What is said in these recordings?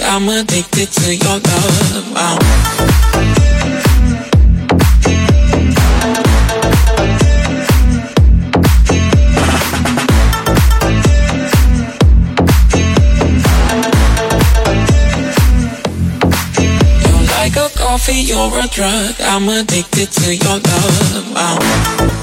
I'm addicted to your love. I'm coffee, you're a drug. I'm addicted to your love. I'm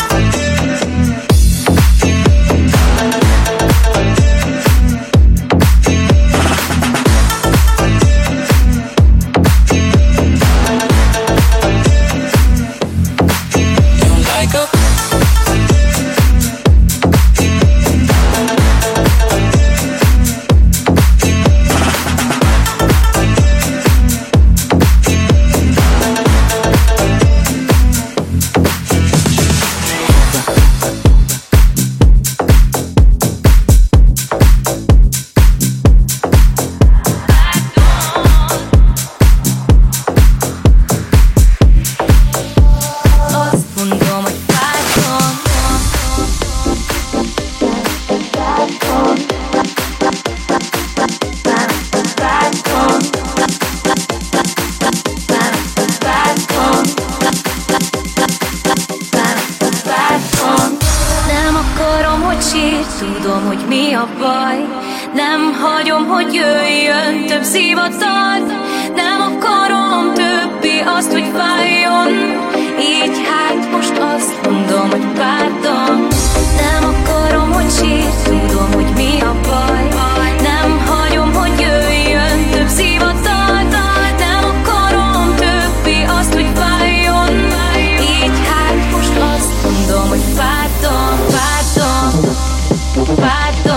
Pato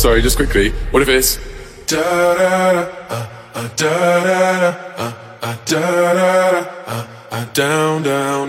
sorry, just quickly. What if it's da da uh, uh, da da uh, da da da da da da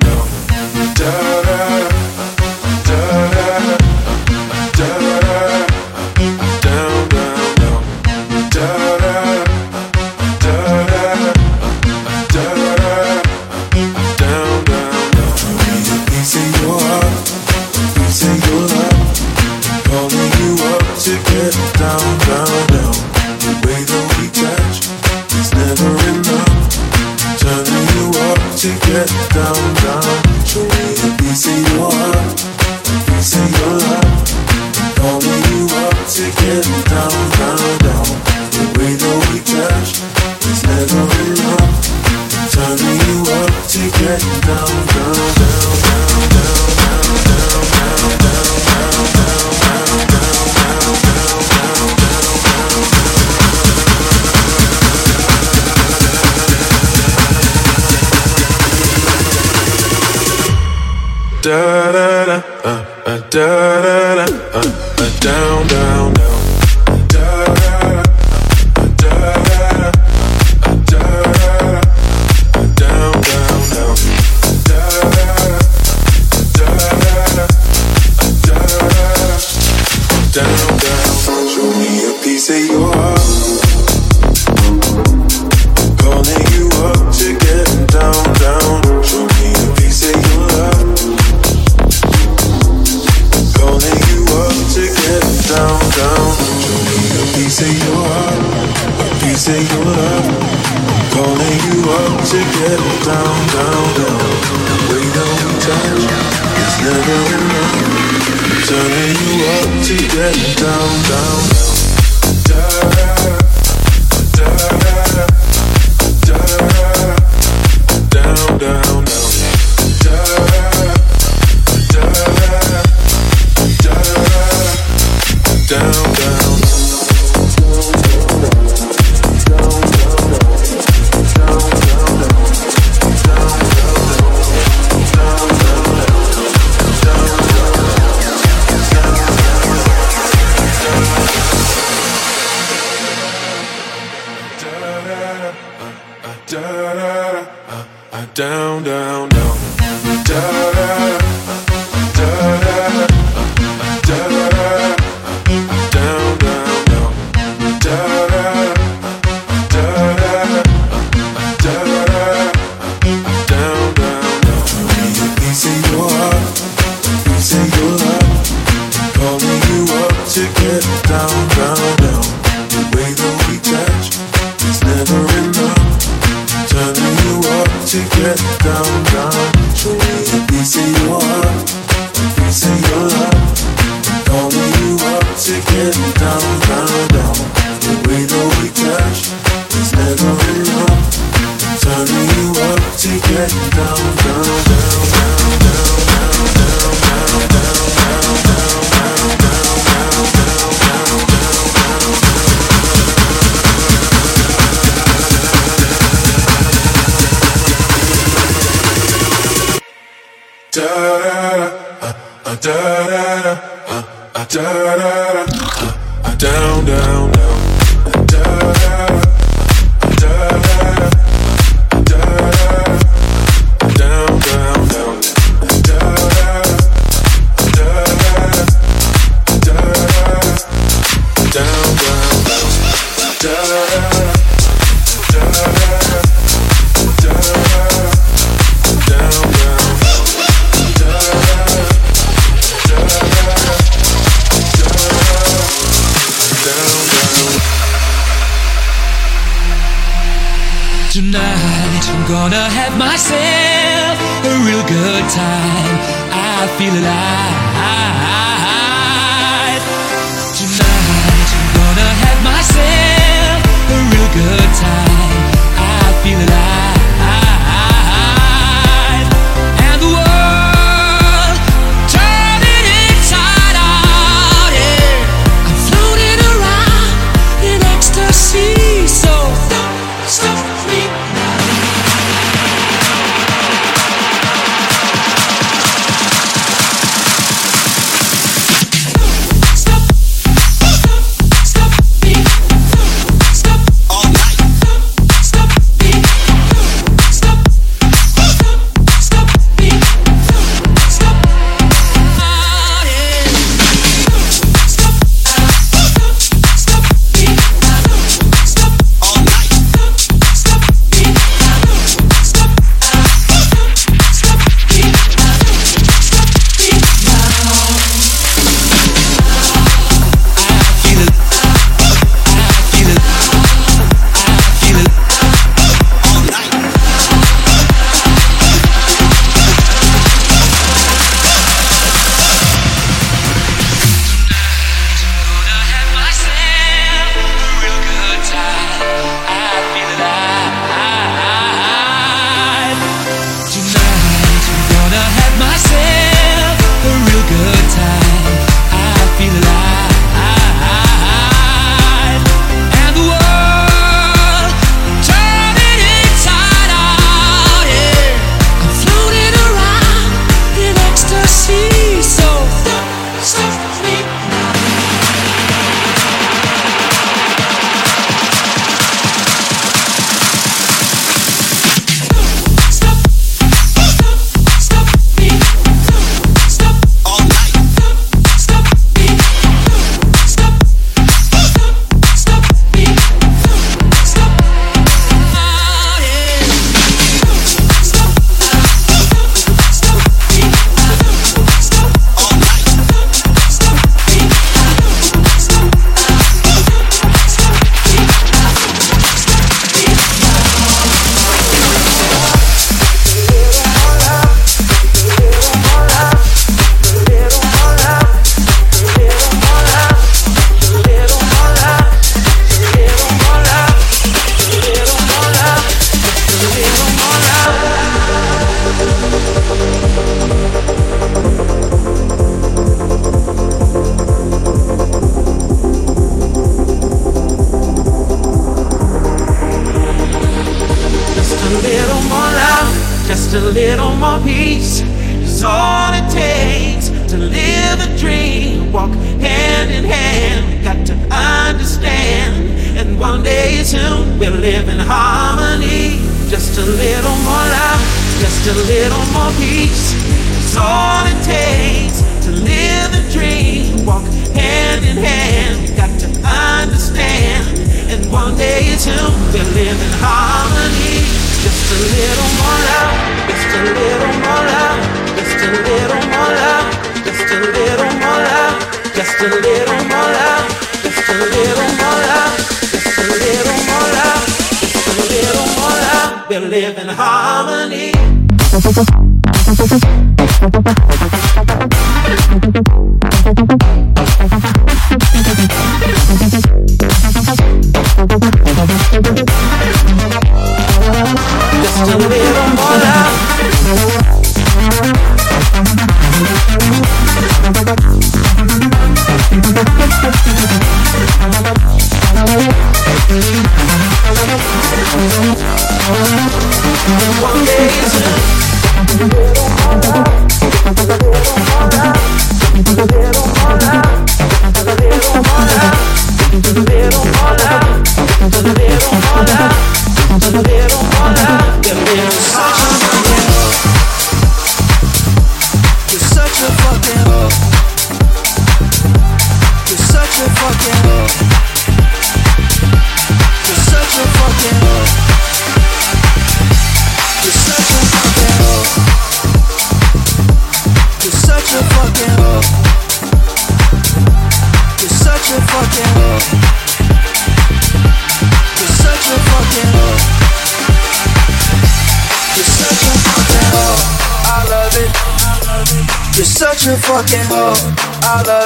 down.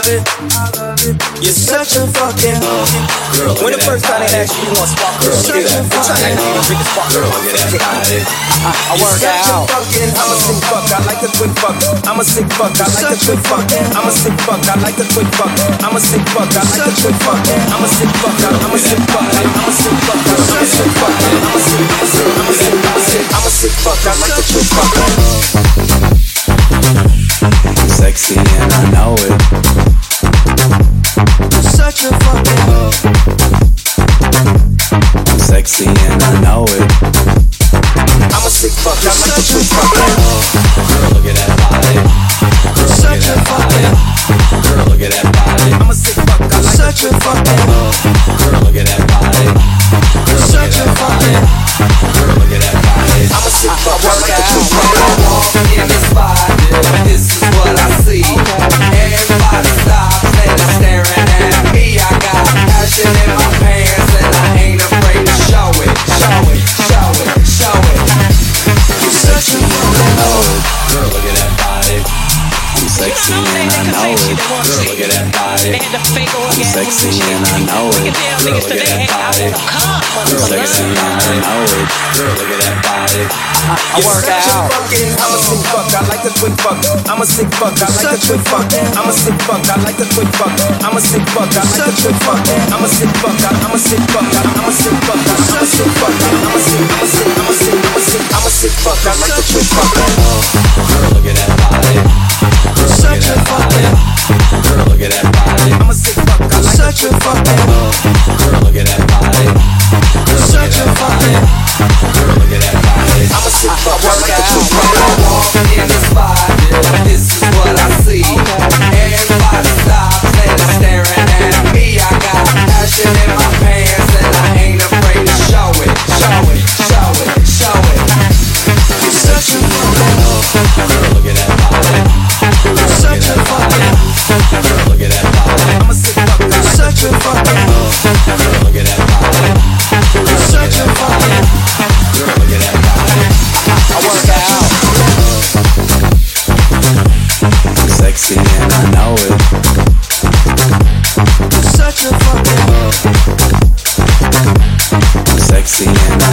Love it. You're such a fucking. Girl, when the first time they asked you, you want spark, girl, Such look a at that. I'm trying to fucking drink the spark, girl, look at that. I, I work a out. I'm a sick fuck, I like a quick fuck. I'm a sick fuck, I like a quick fuck. I'm a sick fuck, I like a quick fuck. I'm a sick fuck, I like a quick fuck. I'm a sick fuck, I'm a sick fuck. I'm a sick fuck, I'm a sick fuck. I'm a sick, a sick, I'm a sick, a sick, I'm a sick fuck. I like a quick fuck. I'm sexy and I know it. You're such a fucking hoe. I'm sexy and I know it. I'm a sick fuck, I like Such a fucking hoe. Girl, look at that body. You're such a fucking Girl, look at that body. I'm a sick fuck, I like a such a fucking hoe. Girl, look at that body. You're such a fucking Girl, look at that body. I'm a sick fuck, I like a quick When walk in the spot, this sexy and I know it. Girl, body. I'm sexy and I know it. Girl, look at that body. I'm sexy and I know it. Girl, look at that body. I work such a out. fucking, I'm a sick fuck, I like a quick fuck. I'm a sick fuck, I like a quick fuck. I'm a sick fuck, I like a quick fuck. I'm a sick fuck, I like a quick fuck. I'm a sick fuck, I'm a sick fuck. I'm a sick fuck, I'm a sick fuck. I'm a sick, I'm a sick, I'm a sick, I'm a sick, I'm a sick fuck. I like a quick fuck. Girl, look at that body. You're such a fucking Girl, look at that such a fucking. Girl, look at that body. You're such a fucking Girl, look at that body. I'm a When I walk in the spot, this is what I see. Everybody stops and staring at me. I got passion in my pants Sexy and the Girl, look You're. I'm sexy and I know it. We're I'm sexy and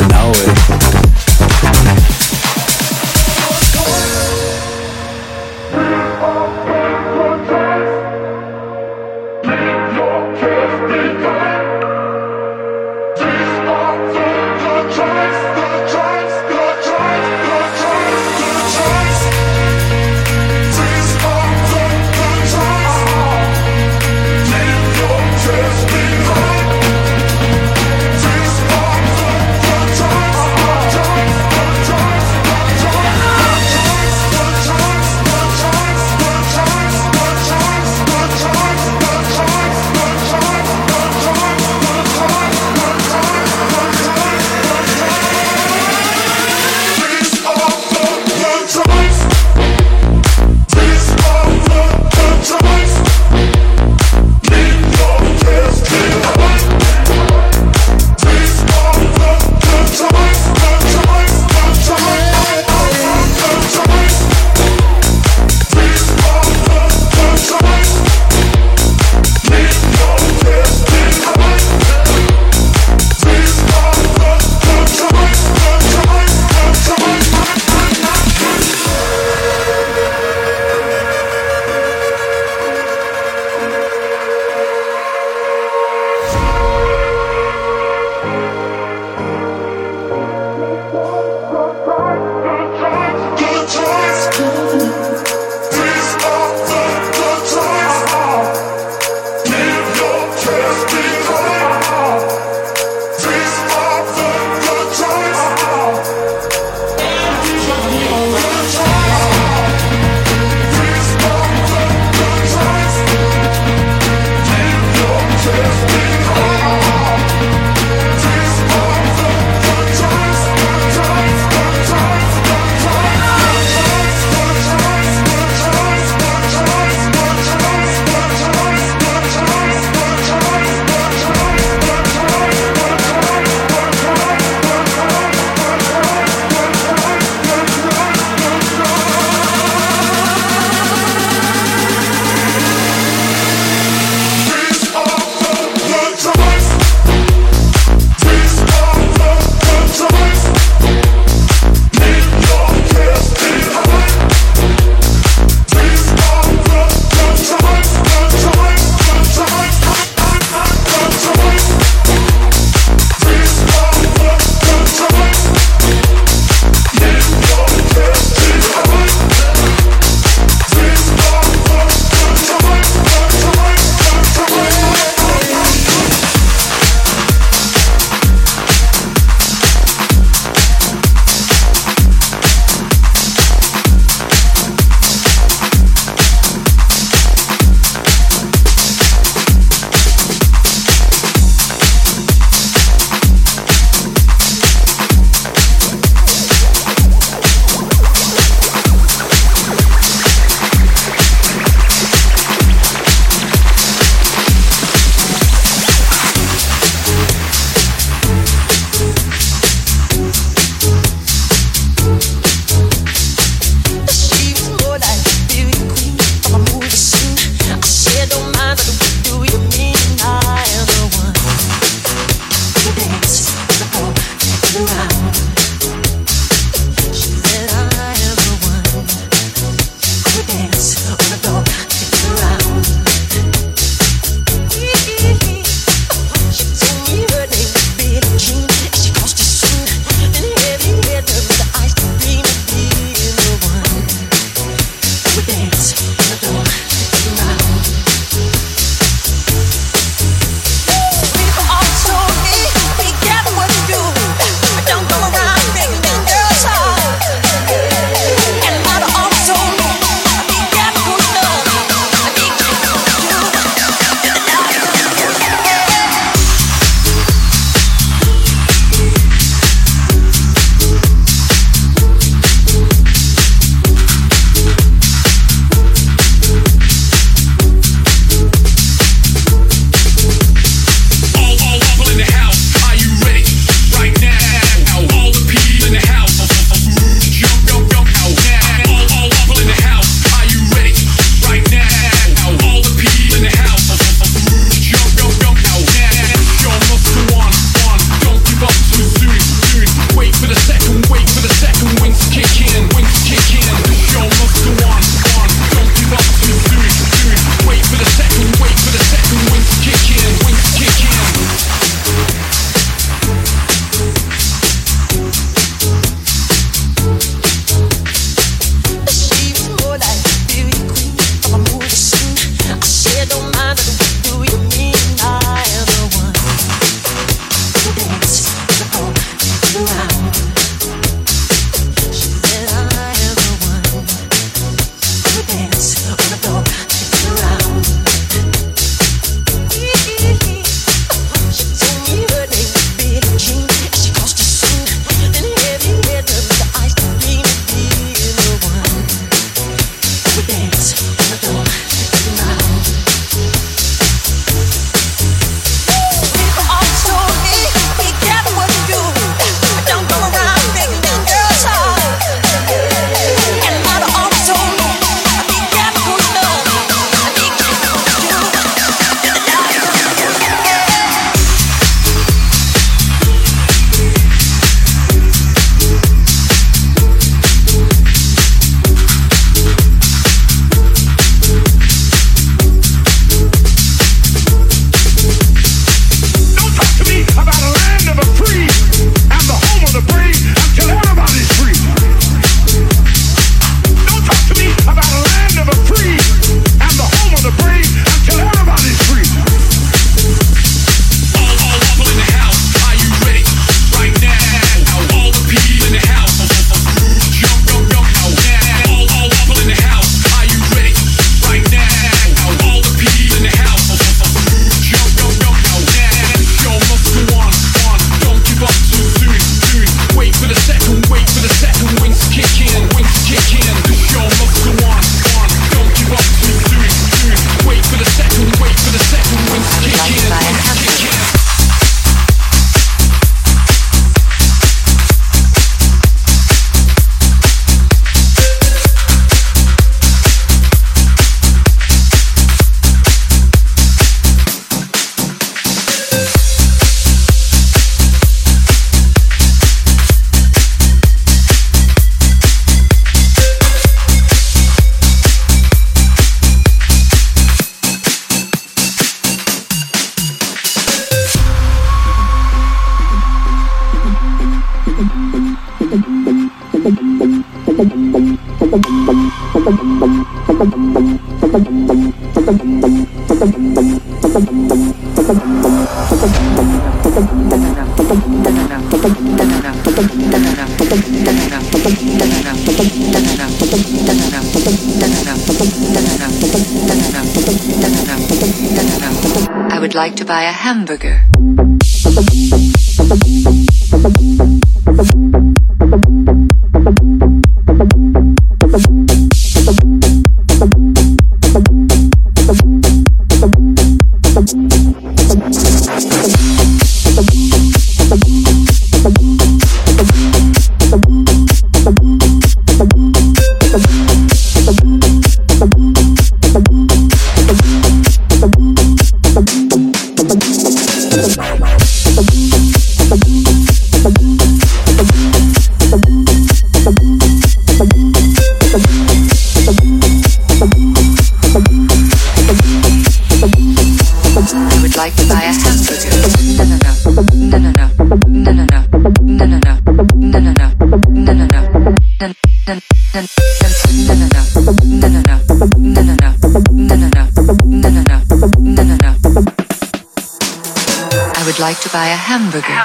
buy a hamburger.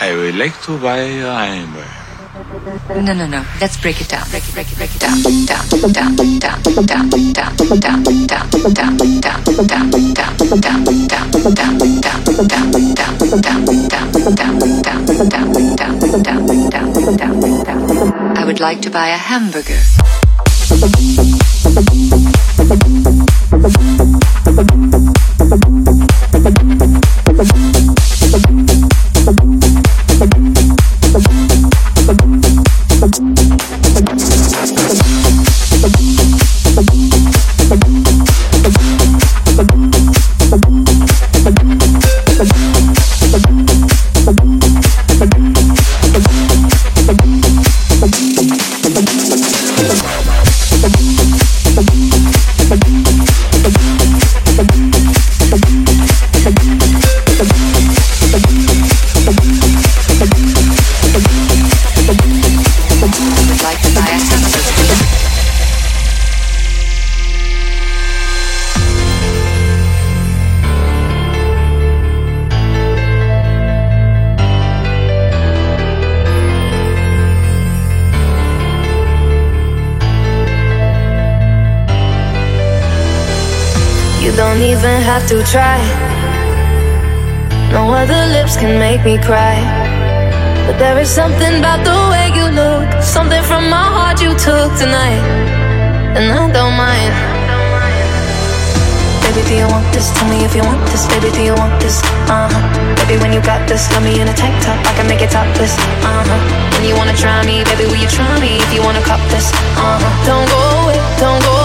I would like to buy a hamburger. No, no, no. Let's break it down. Break it, break it, break it down. Down, down, down, down, down, down, down, down, down, down, down, down, down, down, down, down, I would like to buy a hamburger. To try. No other lips can make me cry. But there is something about the way you look, something from my heart you took tonight, and I don't mind. Baby, do you want this? Tell me if you want this. Baby, do you want this? Uh huh. Baby, when you got this, got me in a tank top, I can make it topless. Uh huh. When you wanna try me, baby, will you try me if you wanna cop this? Uh huh. Don't go away, don't go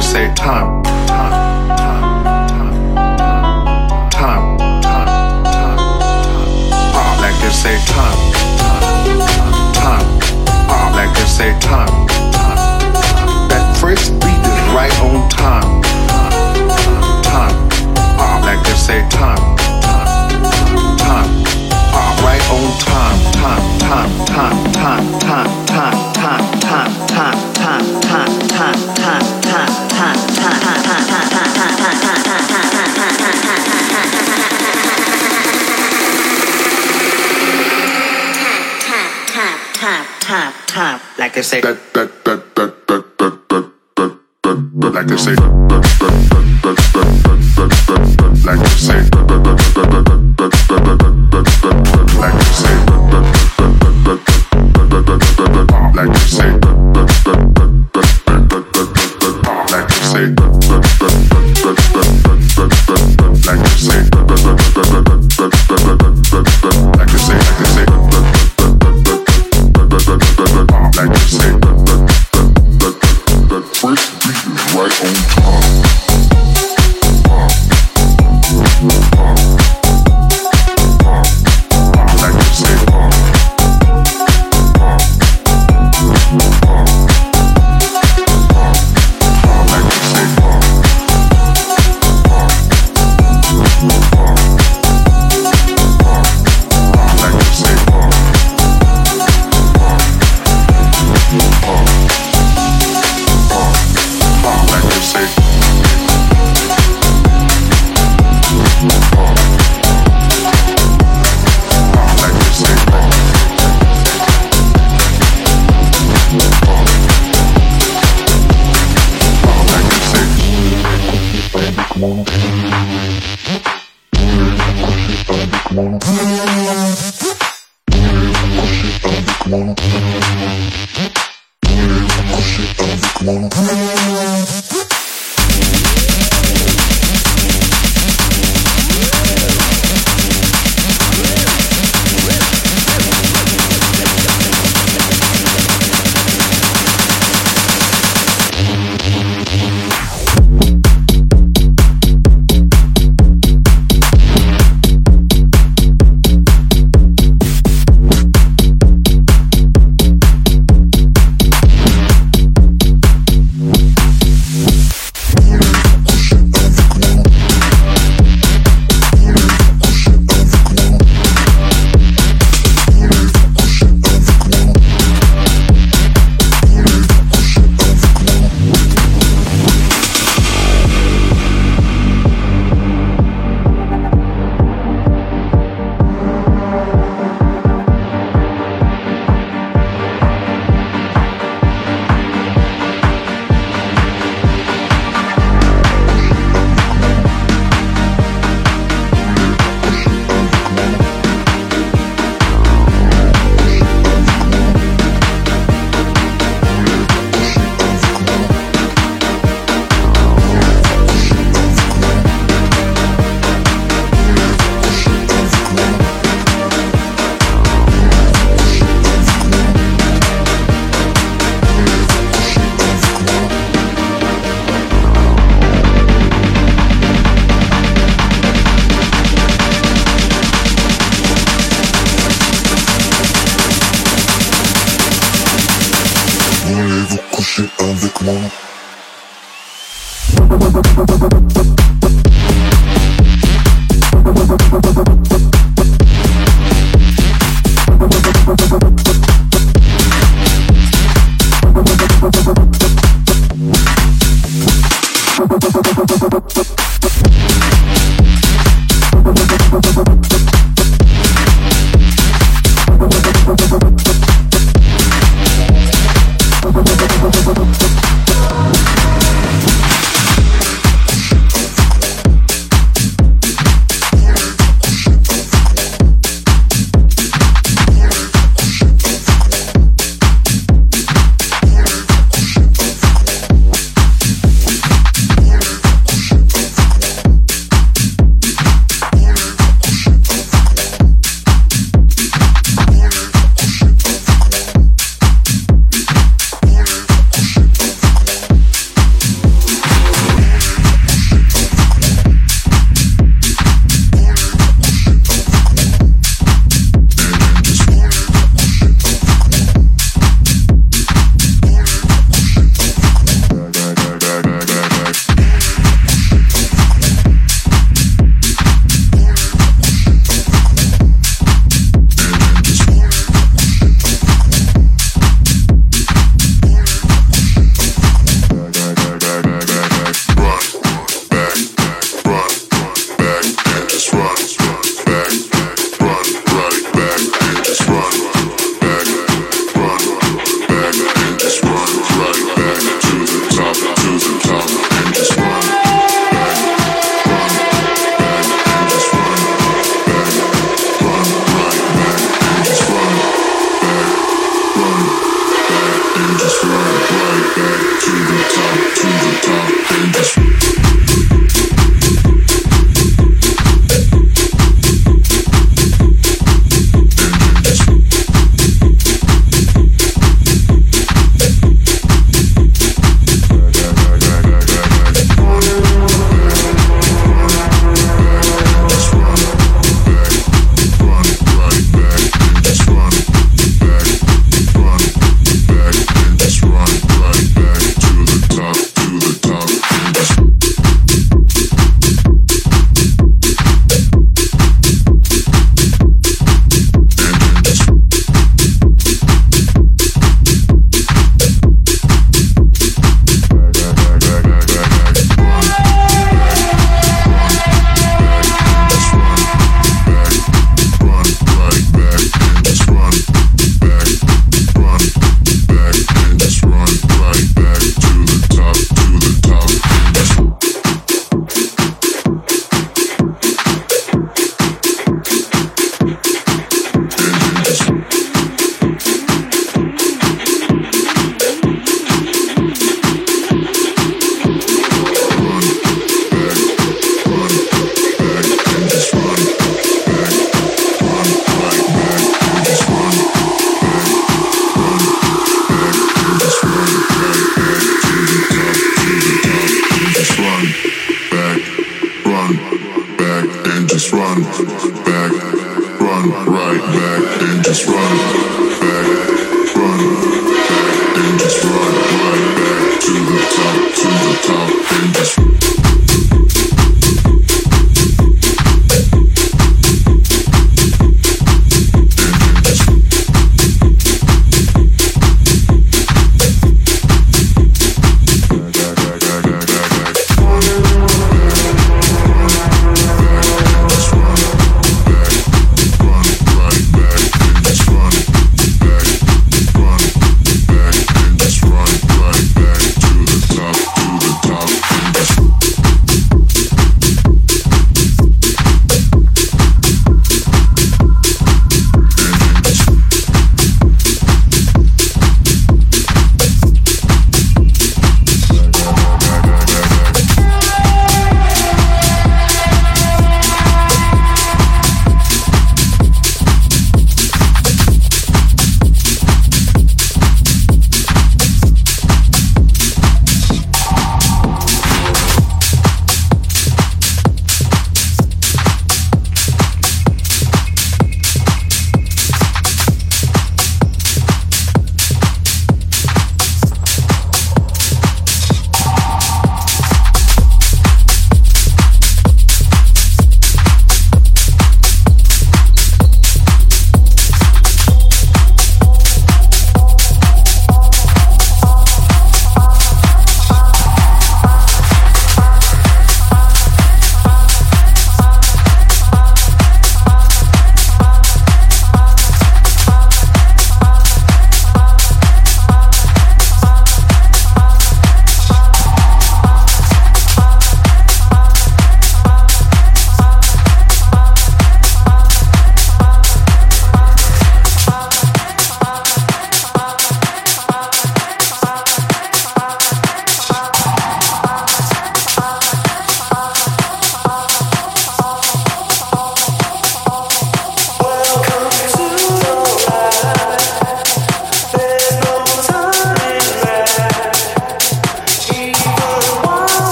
they say time, time, time. Ah, like they say time, time, time. Ah, like they say time, time. That first beat is right on time, time. Ah, like they say time, time, time. Ah, right on time, time, time, time, time, time, time, time, time, time, time, time, time, like I said. That, that.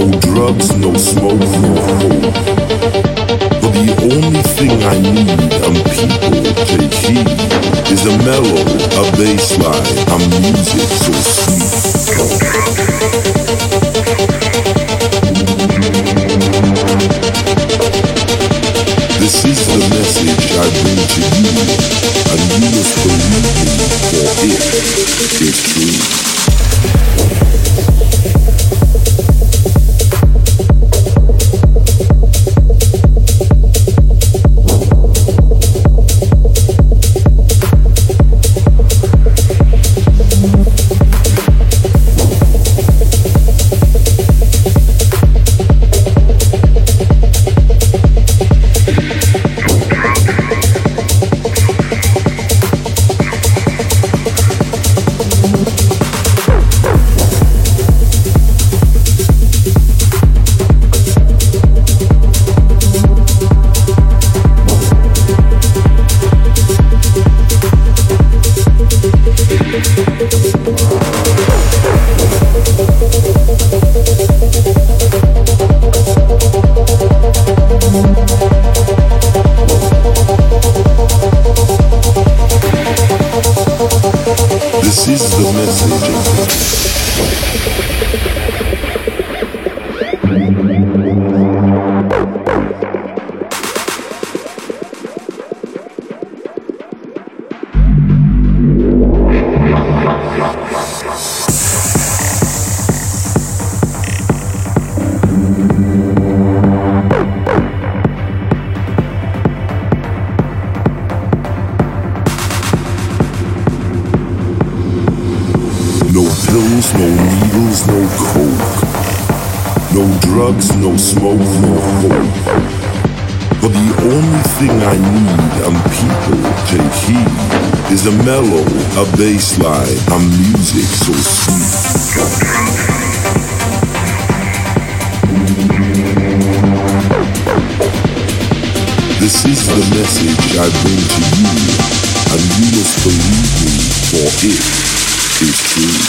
No drugs, no smoke, no hope. But the only thing I need, and people take heed, is a mellow, a bass line, a music so sweet. This is the message I bring to you, and you must believe me, for it is true. This is bass line, music so sweet. This is the message I bring to you, and you must believe me, for it is true.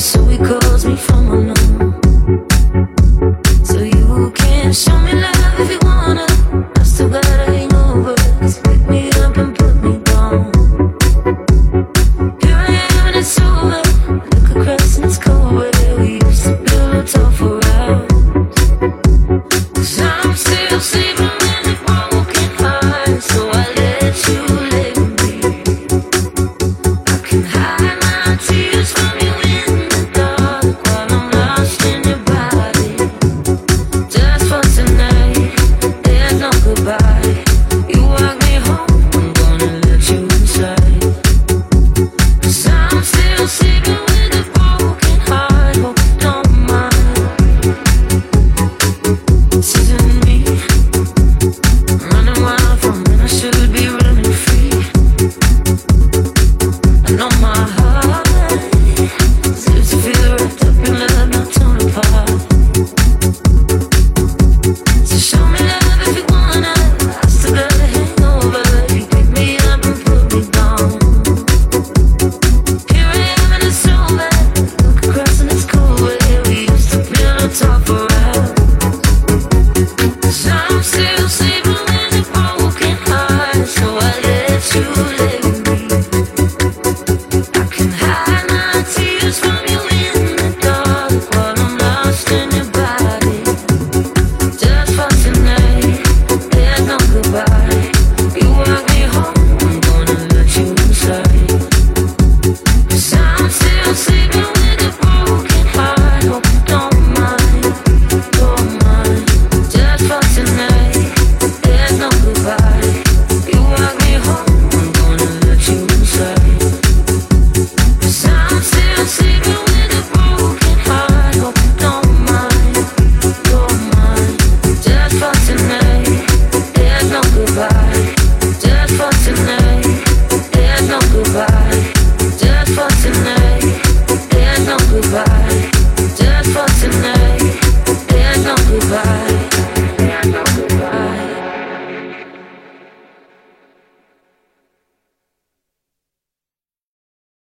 so he calls me from unknown. So you can show me love.